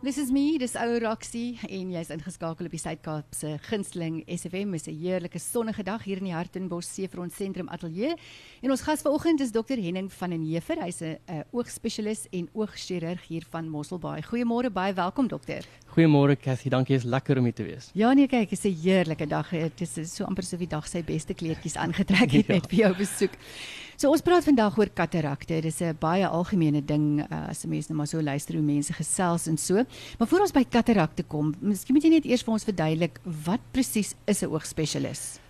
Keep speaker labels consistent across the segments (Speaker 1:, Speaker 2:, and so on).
Speaker 1: This is me, dis ou Roxy en jy's ingeskakel op die Suid-Kaap se gunsteling SFM. Dit is 'n heerlike sonnige dag hier in die Hartenbos Seefront Sentrum Ateljee. En ons gas vanoggend is Dr Henning van den Heever. Hy's 'n oogspesialis en oogchirurg hier van Mosselbaai. Goeiemôre, baie welkom dokter.
Speaker 2: Goeiemôre Cathy, dankie, is lekker om hier te wees.
Speaker 1: Ja nee, kyk, dit is 'n heerlike dag. Dit is so amper so wie dag sy beste kleertjies aangetrek het ja. net vir jou besoek. So ons praat vandag oor katarakte. Dit is 'n baie algemene ding uh, as 'n mens net maar so luister hoe mense gesels en so. Maar voor ons by katarakte kom, miskien moet jy net eers vir ons verduidelik wat presies is 'n oogspesialis?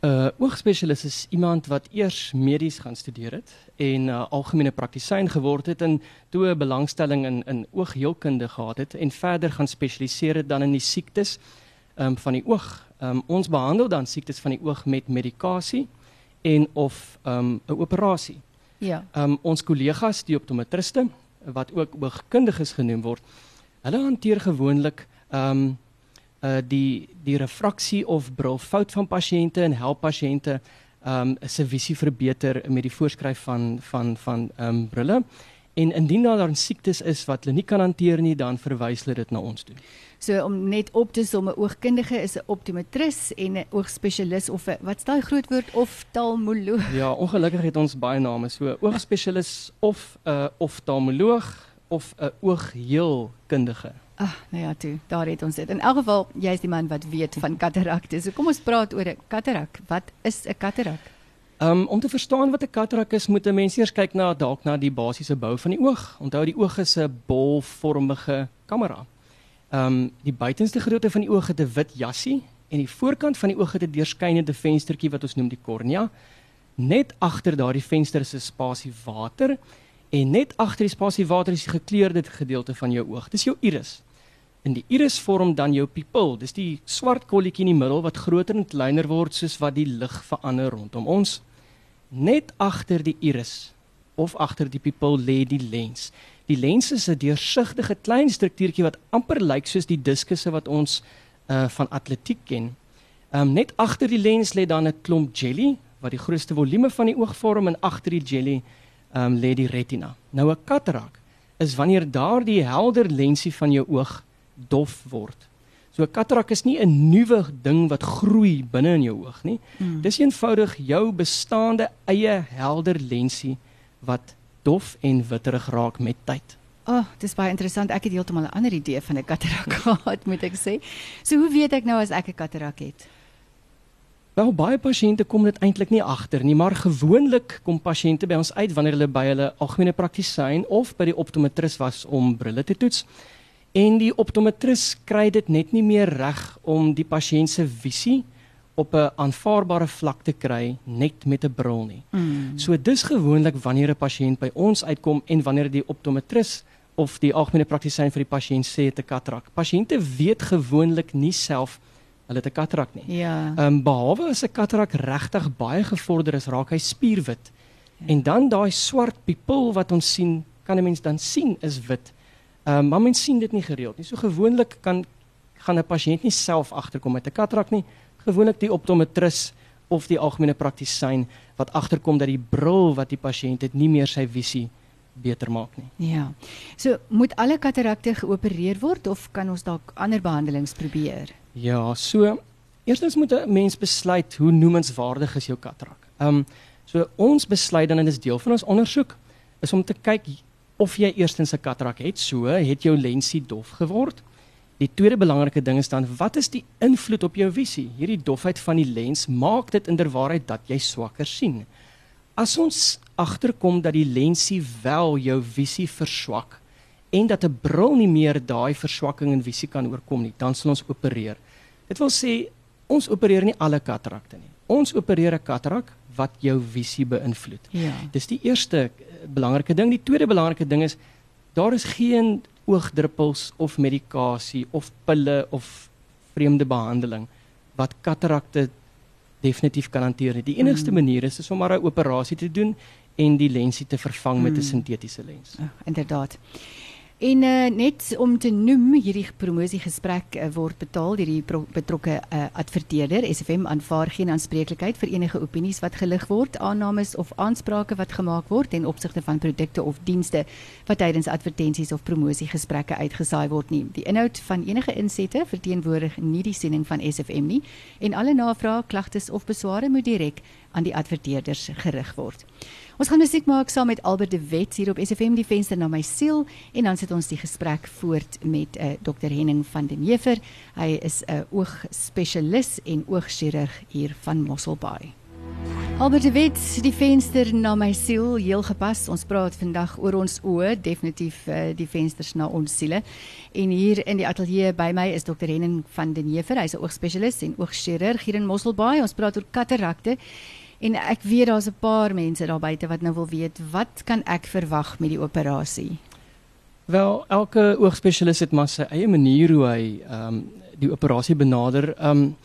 Speaker 2: 'n uh, Oogspesialis is iemand wat eers medies gaan studeer het en 'n uh, algemene praktisyn geword het en toe 'n belangstelling in in oogheelkunde gehad het en verder gaan spesialiseer het dan in die siektes um, van die oog. Um, ons behandel dan siektes van die oog met medikasie en of 'n um, operasie.
Speaker 1: Ja.
Speaker 2: Um, ons kollegas, die optometriste wat ook oogkundiges genoem word, hulle hanteer gewoonlik um uh die die refraksie of brilfout van pasiënte en help pasiënte um se visie verbeter met die voorskrif van van van um brille. En indien daar dan siektes is wat hulle nie kan hanteer nie, dan verwys hulle dit na ons toe.
Speaker 1: So om net op te som, 'n oogkundige is 'n optometris en 'n oogspesialis of 'n wat's daai groot woord oftalmoloog?
Speaker 2: Ja, ongelukkig het ons baie name. So oogspesialis of 'n uh, oftalmoloog of 'n oogheelkundige.
Speaker 1: Ag, nou ja, toe, daar het ons dit. In elk geval, jy is die man wat weet van katarakte. So kom ons praat oor 'n katarak. Wat is 'n katarak?
Speaker 2: Um, om te verstaan wat 'n katarak is, moet 'n mens eers kyk na dalk na die basiese bou van die oog. Onthou die oog is 'n bolvormige kamera. Ehm um, die buitenste gedeelte van die oog het 'n wit jassie en die voorkant van die oog het 'n deurskynende venstertjie wat ons noem die kornea. Net agter daardie venster is 'n spasie water en net agter die spasie water is die gekleurde gedeelte van jou oog. Dis jou iris. In die iris vorm dan jou pupil. Dis die swart kolletjie in die middel wat groter en kleiner word soos wat die lig verander rondom ons. Net agter die iris of agter die pupil lê die lens. Die lens is 'n deursigtige klein struktuurtjie wat amper lyk soos die diskusse wat ons uh van atletiek ken. Um net agter die lens lê dan 'n klomp jelly wat die grootste volume van die oog vorm en agter die jelly um lê die retina. Nou 'n katarak is wanneer daardie helder lensie van jou oog dof word. So 'n katarak is nie 'n nuwe ding wat groei binne in jou oog nie. Hmm. Dis eenvoudig jou bestaande eie helder lensie wat dof en witterig raak met tyd.
Speaker 1: Ag, oh, dis baie interessant. Ek het heeltemal 'n ander idee van 'n katarak gehad, moet ek sê. So hoe weet ek nou as ek 'n katarak het?
Speaker 2: Wel baie pasiënte kom dit eintlik nie agter nie, maar gewoonlik kom pasiënte by ons uit wanneer hulle by hulle algemene praktisyn of by die optometris was om brille te toets. En die optometris kry dit net nie meer reg om die pasiënt se visie op 'n aanvaarbare vlak te kry net met 'n bril nie. Mm. So dis gewoonlik wanneer 'n pasiënt by ons uitkom en wanneer die optometris of die algemene praktisyn vir die pasiënt sê dit 'n katarak. Pasiënte weet gewoonlik nie self hulle het 'n katarak nie.
Speaker 1: Ja.
Speaker 2: Ehm um, behalwe as 'n katarak regtig baie gevorder is, raak hy spierwit. Ja. En dan daai swart pupil wat ons sien, kan 'n mens dan sien is wit. Ehm um, maar mens sien dit nie gereeld nie. So gewoonlik kan gaan 'n pasiënt nie self agterkom met 'n katarak nie gewoonlik die optometris of die algemene praktisyn wat agterkom dat die bril wat die pasiënt het nie meer sy visie beter maak nie.
Speaker 1: Ja. So moet alle katarakte geopereer word of kan ons dalk ander behandelings probeer?
Speaker 2: Ja, so eerstens moet 'n mens besluit hoe noemenswaardig is jou katarak. Ehm um, so ons besluit dan en dis deel van ons ondersoek is om te kyk of jy eerstens 'n katarak het, so het jou lensie dof geword. Die tweede belangrike ding is dan wat is die invloed op jou visie? Hierdie dofheid van die lens maak dit inderwaarheid dat jy swakker sien. As ons agterkom dat die lensie wel jou visie verswak en dat 'n bril nie meer daai verswakking in visie kan oorkom nie, dan sal ons opereer. Dit wil sê ons opereer nie alle katarakte nie. Ons opereer 'n katarak wat jou visie beïnvloed.
Speaker 1: Ja.
Speaker 2: Dis die eerste eh, belangrike ding. Die tweede belangrike ding is daar is geen oogdruppels of medikasie of pille of vreemde behandeling wat katarakte definitief kan hanteer. Die enigste mm. manier is, is om maar 'n operasie te doen en die lensie te vervang mm. met 'n sintetiese lens.
Speaker 1: Oh, inderdaad. En uh, net om te noem, hierdie promosiegesprek uh, word betaal deur die betrokke uh, adverteerder. SFM aanvaar geen aanspreeklikheid vir enige opinies wat gelig word, aannames of aansprake wat gemaak word ten opsigte van produkte of dienste wat tydens advertensies of promosiegesprekke uitgesaai word nie. Die inhoud van enige insette verteenwoordig nie die siening van SFM nie en alle navrae, klagtes of besware moet direk aan die adverteerders gerig word. Ons gaan musiek maak saam met Albert de Wet hier op SFM die venster na my siel en dan sit ons die gesprek voort met uh, eh, Dr Henning van den Heever. Hy is 'n uh, oogspesialis en oogchirurg hier van Mosselbaai. Albert de Wet, die venster na my siel, heel gepas. Ons praat vandag oor ons oë, definitief uh, die vensters na ons siele. En hier in die ateljee by my is Dr Henning van den Heever. Hy's 'n oogspesialis en oogchirurg hier in Mosselbaai. Ons praat oor katarakte. En ek weet daar's 'n paar mense daar buite wat nou wil weet wat kan ek verwag met die operasie?
Speaker 2: Wel, elke oogspesialis het maar sy eie manier hoe hy ehm um, die operasie benader. Ehm um,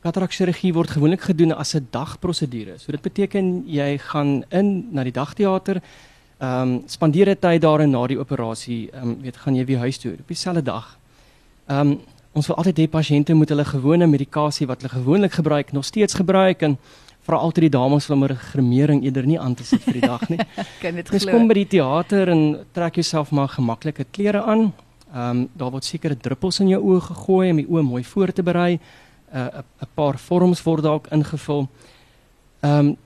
Speaker 2: katarakchirurgie word gewoonlik gedoen as 'n dagprosedure. So dit beteken jy gaan in na die dagteater, ehm um, spandeer 'n tyd daar en na die operasie, ehm um, weet gaan jy weer huis toe op dieselfde dag. Ehm um, ons wil altyd hê pasiënte moet hulle gewone medikasie wat hulle gewoonlik gebruik nog steeds gebruik en vra altyd die dames om 'n gremering eerder nie aan te sit vir die dag nie.
Speaker 1: kan dit
Speaker 2: glo. Dis kom by die teater en trek jouself maar gemaklike klere aan. Ehm um, daar word sekere druppels in jou oë gegooi om die oë mooi voor te berei. 'n uh, 'n paar vorms word dalk ingevul. Ehm um,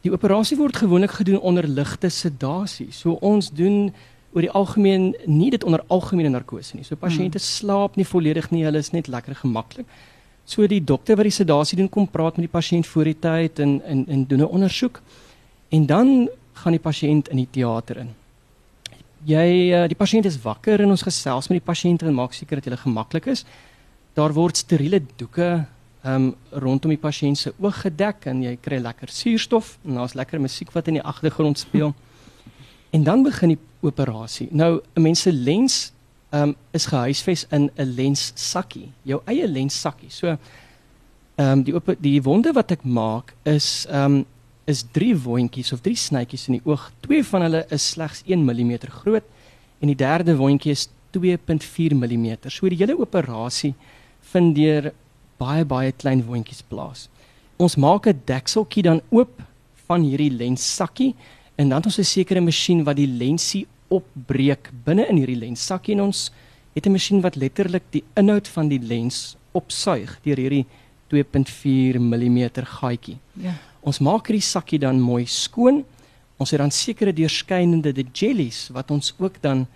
Speaker 2: die operasie word gewoonlik gedoen onder ligte sedasie. So ons doen oor die algemeen nie dit onder algemene narkose nie. So pasiënte hmm. slaap nie volledig nie, hulle is net lekker gemaklik. So die dokter wat die sedasie doen kom praat met die pasiënt voor die tyd en en en doen 'n ondersoek. En dan gaan die pasiënt in die teater in. Jy uh, die pasiënt is wakker en ons gesels met die pasiënt en maak seker dat hulle gemaklik is. Daar word steriele doeke um rondom die pasiënt se oog gedek en jy kry lekker suurstof en daar's lekker musiek wat in die agtergrond speel. En dan begin die operasie. Nou 'n mens se lens um, is gehuisves in 'n lenssakkie, jou eie lenssakkie. So ehm um, die op die wonde wat ek maak is ehm um, is drie wondjies of drie snytjies in die oog. Twee van hulle is slegs 1 mm groot en die derde wondjie is 2.4 mm. So die hele operasie vind deur baie baie klein wondjies plaas. Ons maak 'n dekseltjie dan oop van hierdie lenssakkie en dan het ons 'n sekere masjien wat die lensie opbreek binne in hierdie lenssakkie en ons het 'n masjien wat letterlik die inhoud van die lens opsuig deur hierdie 2.4 mm gaatjie. Ja. Ons maak hierdie sakkie dan mooi skoon. Ons het dan sekere deurskynende die jellies wat ons ook dan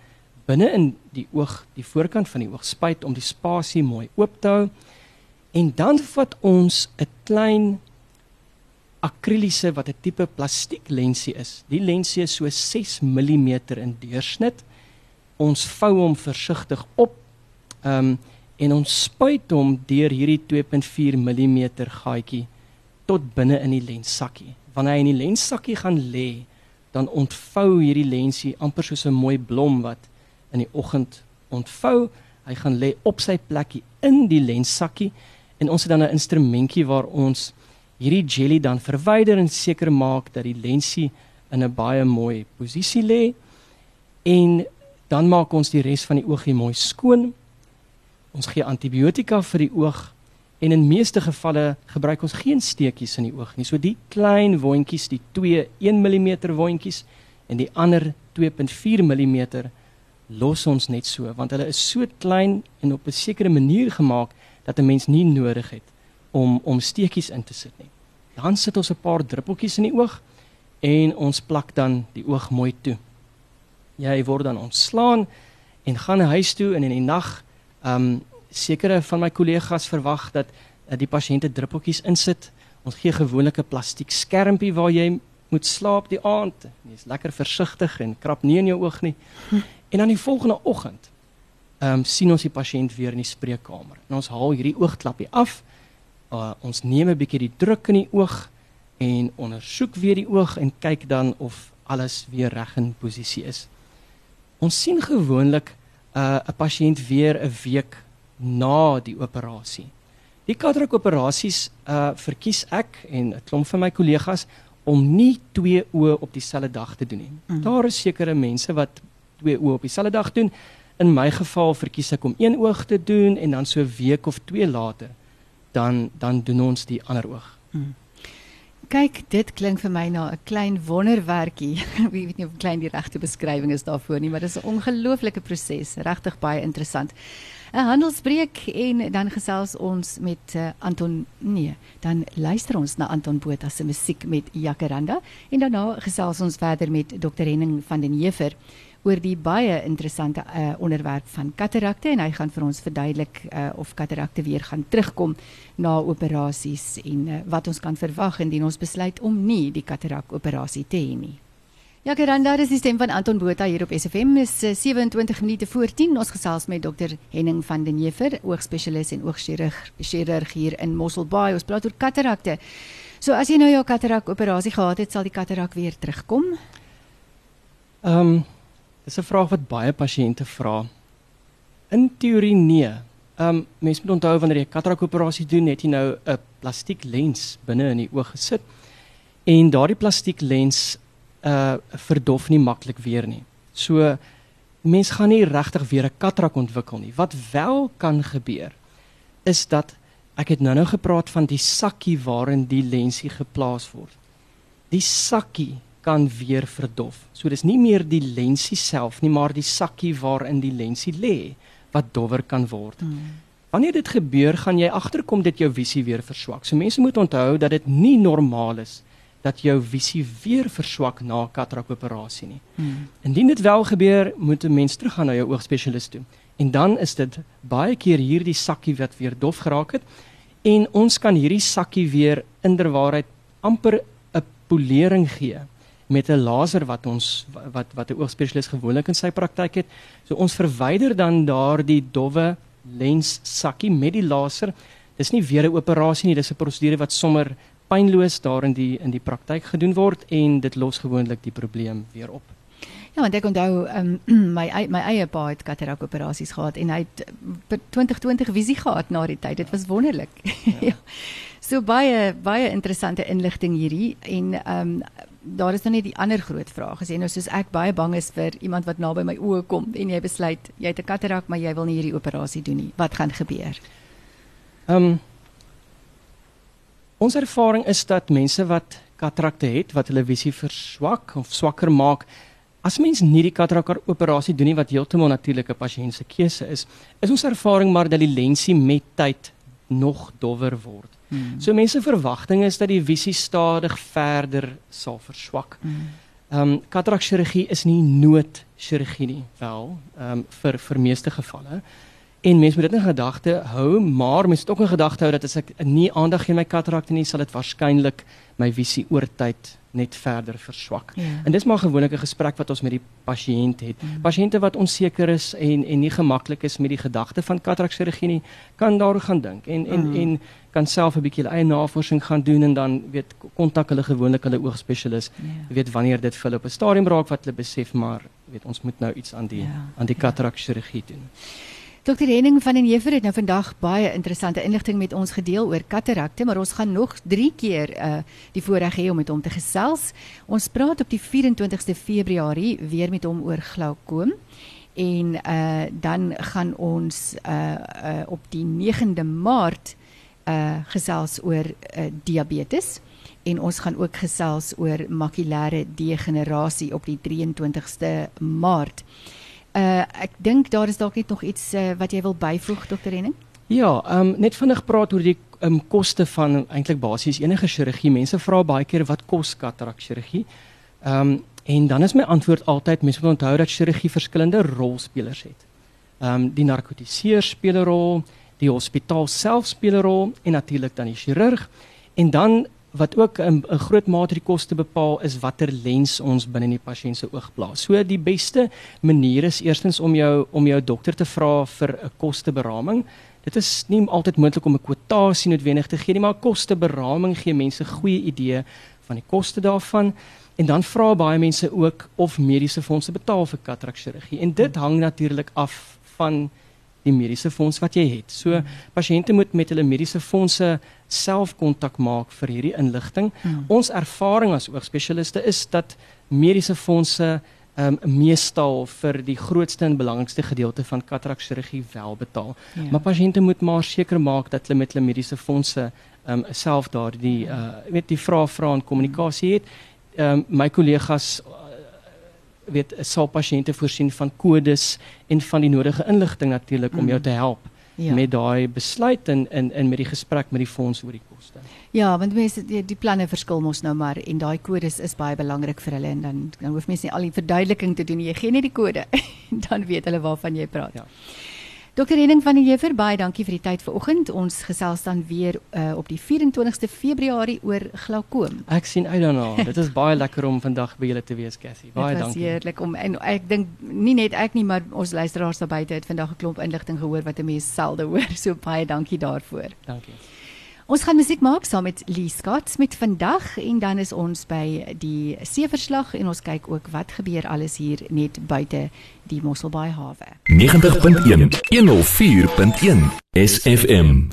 Speaker 2: binne in die oog, die voorkant van die oog spuit om die spasie mooi oop te hou. En dan vat ons 'n klein akriliese wat 'n tipe plastieklensie is. Die lensie is so 6 mm in deursnit. Ons vou hom versigtig op. Ehm um, en ons spuit hom deur hierdie 2.4 mm gaatjie tot binne in die lenssakkie. Wanneer hy in die lenssakkie gaan lê, dan ontvou hierdie lensie amper soos 'n mooi blom wat in die oggend ontvou. Hy gaan lê op sy plekkie in die lenssakkie en ons het dan 'n instrumentjie waar ons hierdie jelly dan verwyder en seker maak dat die lensie in 'n baie mooi posisie lê en dan maak ons die res van die oogie mooi skoon. Ons gee antibiotika vir die oog en in meeste gevalle gebruik ons geen steekies in die oog nie. So die klein wondjies, die 2 1 mm wondjies en die ander 2.4 mm los ons net so want hulle is so klein en op 'n sekere manier gemaak dat 'n mens nie nodig het om om steekies in te sit nie. Dan sit ons 'n paar druppeltjies in die oog en ons plak dan die oog mooi toe. Jy word dan ontslaan en gaan huis toe en in die nag um sekere van my kollegas verwag dat uh, die pasiënte druppeltjies insit. Ons gee gewoonlik 'n plastiek skermpie waar jy moet slaap die aand. Jy's lekker versigtig en krap nie in jou oog nie. En dan die volgende oggend ehm um, sien ons die pasiënt weer in die spreekkamer. En ons haal hierdie oogklapie af uh, ons neem 'n bietjie die druk in die oog en ondersoek weer die oog en kyk dan of alles weer reg in posisie is. Ons sien gewoonlik 'n uh, pasiënt weer 'n week na die operasie. Die katarak operasies uh verkies ek en 'n klomp van my kollegas om nie twee oë op dieselfde dag te doen nie. Mm. Daar is sekere mense wat twee oë op dieselfde dag doen. In my geval verkies ek om een oog te doen en dan so 'n week of twee later dan dan doen ons die ander oog. Hmm.
Speaker 1: Kyk, dit klink vir my na 'n klein wonderwerkie. Ek weet nie of klein die regte beskrywing is daarvoor nie, maar dit is 'n ongelooflike proses, regtig baie interessant. 'n Handelsbreek en dan gesels ons met uh, Anton nee, dan luister ons na Anton Botha se musiek met Jacaranda en daarna gesels ons verder met Dr Henning van den Heever oor die baie interessante uh, onderwerp van katarakte en hy gaan vir ons verduidelik uh, of katarakte weer gaan terugkom na operasies en uh, wat ons kan verwag indien ons besluit om nie die katarak operasie te hê nie. Ja, Geranda, dis die stem van Anton Botha hier op SFM. Is 27 minute voor 10. Ons gesels met dokter Henning van den Heever, oogspesialis en oogchirurg chirurg hier in Mosselbaai. Ons praat oor katarakte. So as jy nou jou katarak operasie gehad het, sal die katarak weer terugkom?
Speaker 2: Ehm um, Dis 'n vraag wat baie pasiënte vra. In teorie nee. Ehm um, mense moet onthou wanneer jy 'n katarakoperasie doen, het jy nou 'n plastiek lens binne in die oog gesit. En daardie plastiek lens uh verdof nie maklik weer nie. So mense gaan nie regtig weer 'n katarak ontwikkel nie. Wat wel kan gebeur is dat ek het nou-nou gepraat van die sakkie waarin die lensie geplaas word. Die sakkie kan weer verdof. So dis nie meer die lensie self nie, maar die sakkie waarin die lensie lê wat dowwer kan word. Hmm. Wanneer dit gebeur, gaan jy agterkom dat jou visie weer verswak. So mense moet onthou dat dit nie normaal is dat jou visie weer verswak na katarakoperasie nie. Hmm. Indien dit wel gebeur, moet 'n mens teruggaan na jou oogspesialis toe. En dan is dit baie keer hierdie sakkie wat weer dof geraak het en ons kan hierdie sakkie weer inderwaarheid amper 'n polering gee met 'n laser wat ons wat wat 'n oogspesialis gewoonlik in sy praktyk het. So ons verwyder dan daardie dowwe lens sakkie met die laser. Dis nie weer 'n operasie nie, dis 'n prosedure wat sommer pynloos daar in die in die praktyk gedoen word en dit los gewoonlik die probleem weer op.
Speaker 1: Ja, want ek onthou um, my my eie pa het katarak operasies gehad en hy het 2020 visie gehad na die tyd. Dit was wonderlik. Ja. ja. So baie baie interessante inligting hierdie en ehm um, daar is nou net die ander groot vraag. As jy nou soos ek baie bang is vir iemand wat naby my oë kom en jy besluit jy het 'n katarak maar jy wil nie hierdie operasie doen nie. Wat gaan gebeur?
Speaker 2: Ehm um, Ons ervaring is dat mense wat katarakte het wat hulle visie verswak of swakker maak, as mens nie die katarak operasie doen nie wat heeltemal natuurlike pasiënt se keuse is, is ons ervaring maar dat die lensie met tyd nog dowwer word. Hmm. So mense verwagting is dat die visie stadig verder sal verswak. Hmm. Ehm um, katarakchirurgie is nie noodchirurgie nie, wel, ehm um, vir vir meeste gevalle. En mense moet dit in gedagte hou, maar mense moet ook in gedagte hou dat as ek nie aandag gee aan my katarakte nie, sal dit waarskynlik my visie oor tyd net verder verswak. Ja. En dis maar gewoonlik 'n gesprek wat ons met die pasiënt het. Mm. Pasiënte wat onseker is en en nie gemaklik is met die gedagte van katarakchirurgie nie, kan daar gaan dink en en mm. en kan self 'n bietjie hulle eie navorsing gaan doen en dan weet kontak hulle gewoonlik hulle oogspesialis. Ja. Weet wanneer dit vir hulle op 'n stadium raak wat hulle besef maar weet ons moet nou iets aan die ja. aan die katarakchirurgie doen. Ja.
Speaker 1: Dr Henning van den Heever het nou vandag baie interessante inligting met ons gedeel oor katarakte, maar ons gaan nog 3 keer uh die voorreg hê om met hom te gesels. Ons praat op die 24ste Februarie weer met hom oor glaukoom en uh dan gaan ons uh, uh op die 9de Maart uh gesels oor uh, diabetes en ons gaan ook gesels oor makulêre degenerasie op die 23ste Maart. Uh ek dink daar is dalk net nog iets uh, wat jy wil byvoeg dokter Henning?
Speaker 2: Ja, ehm um, net vinnig praat oor die ehm um, koste van eintlik basies enige chirurgie. Mense vra baie keer wat kos katarak chirurgie? Ehm um, en dan is my antwoord altyd mense moet onthou dat chirurgie verskillende rolspelers het. Ehm um, die narkotiseer speel 'n rol, die hospitaal self speel 'n rol en natuurlik dan die chirurg. En dan wat ook 'n 'n groot mate die koste bepaal is watter lens ons binne die pasiënt se oog plaas. So die beste manier is eerstens om jou om jou dokter te vra vir 'n kosteberaming. Dit is nie altyd moontlik om 'n kwotasie noodwendig te gee nie, maar 'n kosteberaming gee mense 'n goeie idee van die koste daarvan. En dan vra baie mense ook of mediese fondse betaal vir katarakchirurgie. En dit hang natuurlik af van die mediese fonds wat jy het. So hmm. pasiënte moet met hulle mediese fondse self kontak maak vir hierdie inligting. Hmm. Ons ervaring as oogspesialiste is dat mediese fondse ehm um, meestal vir die grootste en belangrikste gedeelte van katarakchirurgie wel betaal. Ja. Maar pasiënte moet maar seker maak dat hulle met hulle mediese fondse ehm um, self daardie uh weet die vrae vra en kommunikasie het. Ehm um, my kollegas weet sal pasiënte voorsien van kodes en van die nodige inligting natuurlik om jou mm. te help ja. met daai besluit en in in met die gesprek met die fonds oor die koste.
Speaker 1: Ja, want mense die, die planne verskil mos nou maar en daai kodes is baie belangrik vir hulle en dan dan hoef mense nie al die verduideliking te doen. Jy gee net die kode dan weet hulle waarvan jy praat. Ja. Dokter Henning van die Jefer, baie dankie vir die tyd vanoggend. Ons gesels dan weer uh, op die 24ste Februarie oor glaukoom.
Speaker 2: Ek sien uit daarna. Dit is baie lekker om vandag by julle te wees, Cassie. Baie
Speaker 1: dankie. Dit was heerlik om en ek dink nie net ek nie, maar ons luisteraars daar buite het vandag 'n klomp inligting gehoor wat 'n mens selde hoor. So baie dankie daarvoor.
Speaker 2: Dankie.
Speaker 1: Ons gaan musiek maak saam met Lee Scott met vandag en dan is ons by die seeverslag en ons kyk ook wat gebeur alles hier net buite die Mosselbaai hawe.
Speaker 3: 90.1 104.1 SFM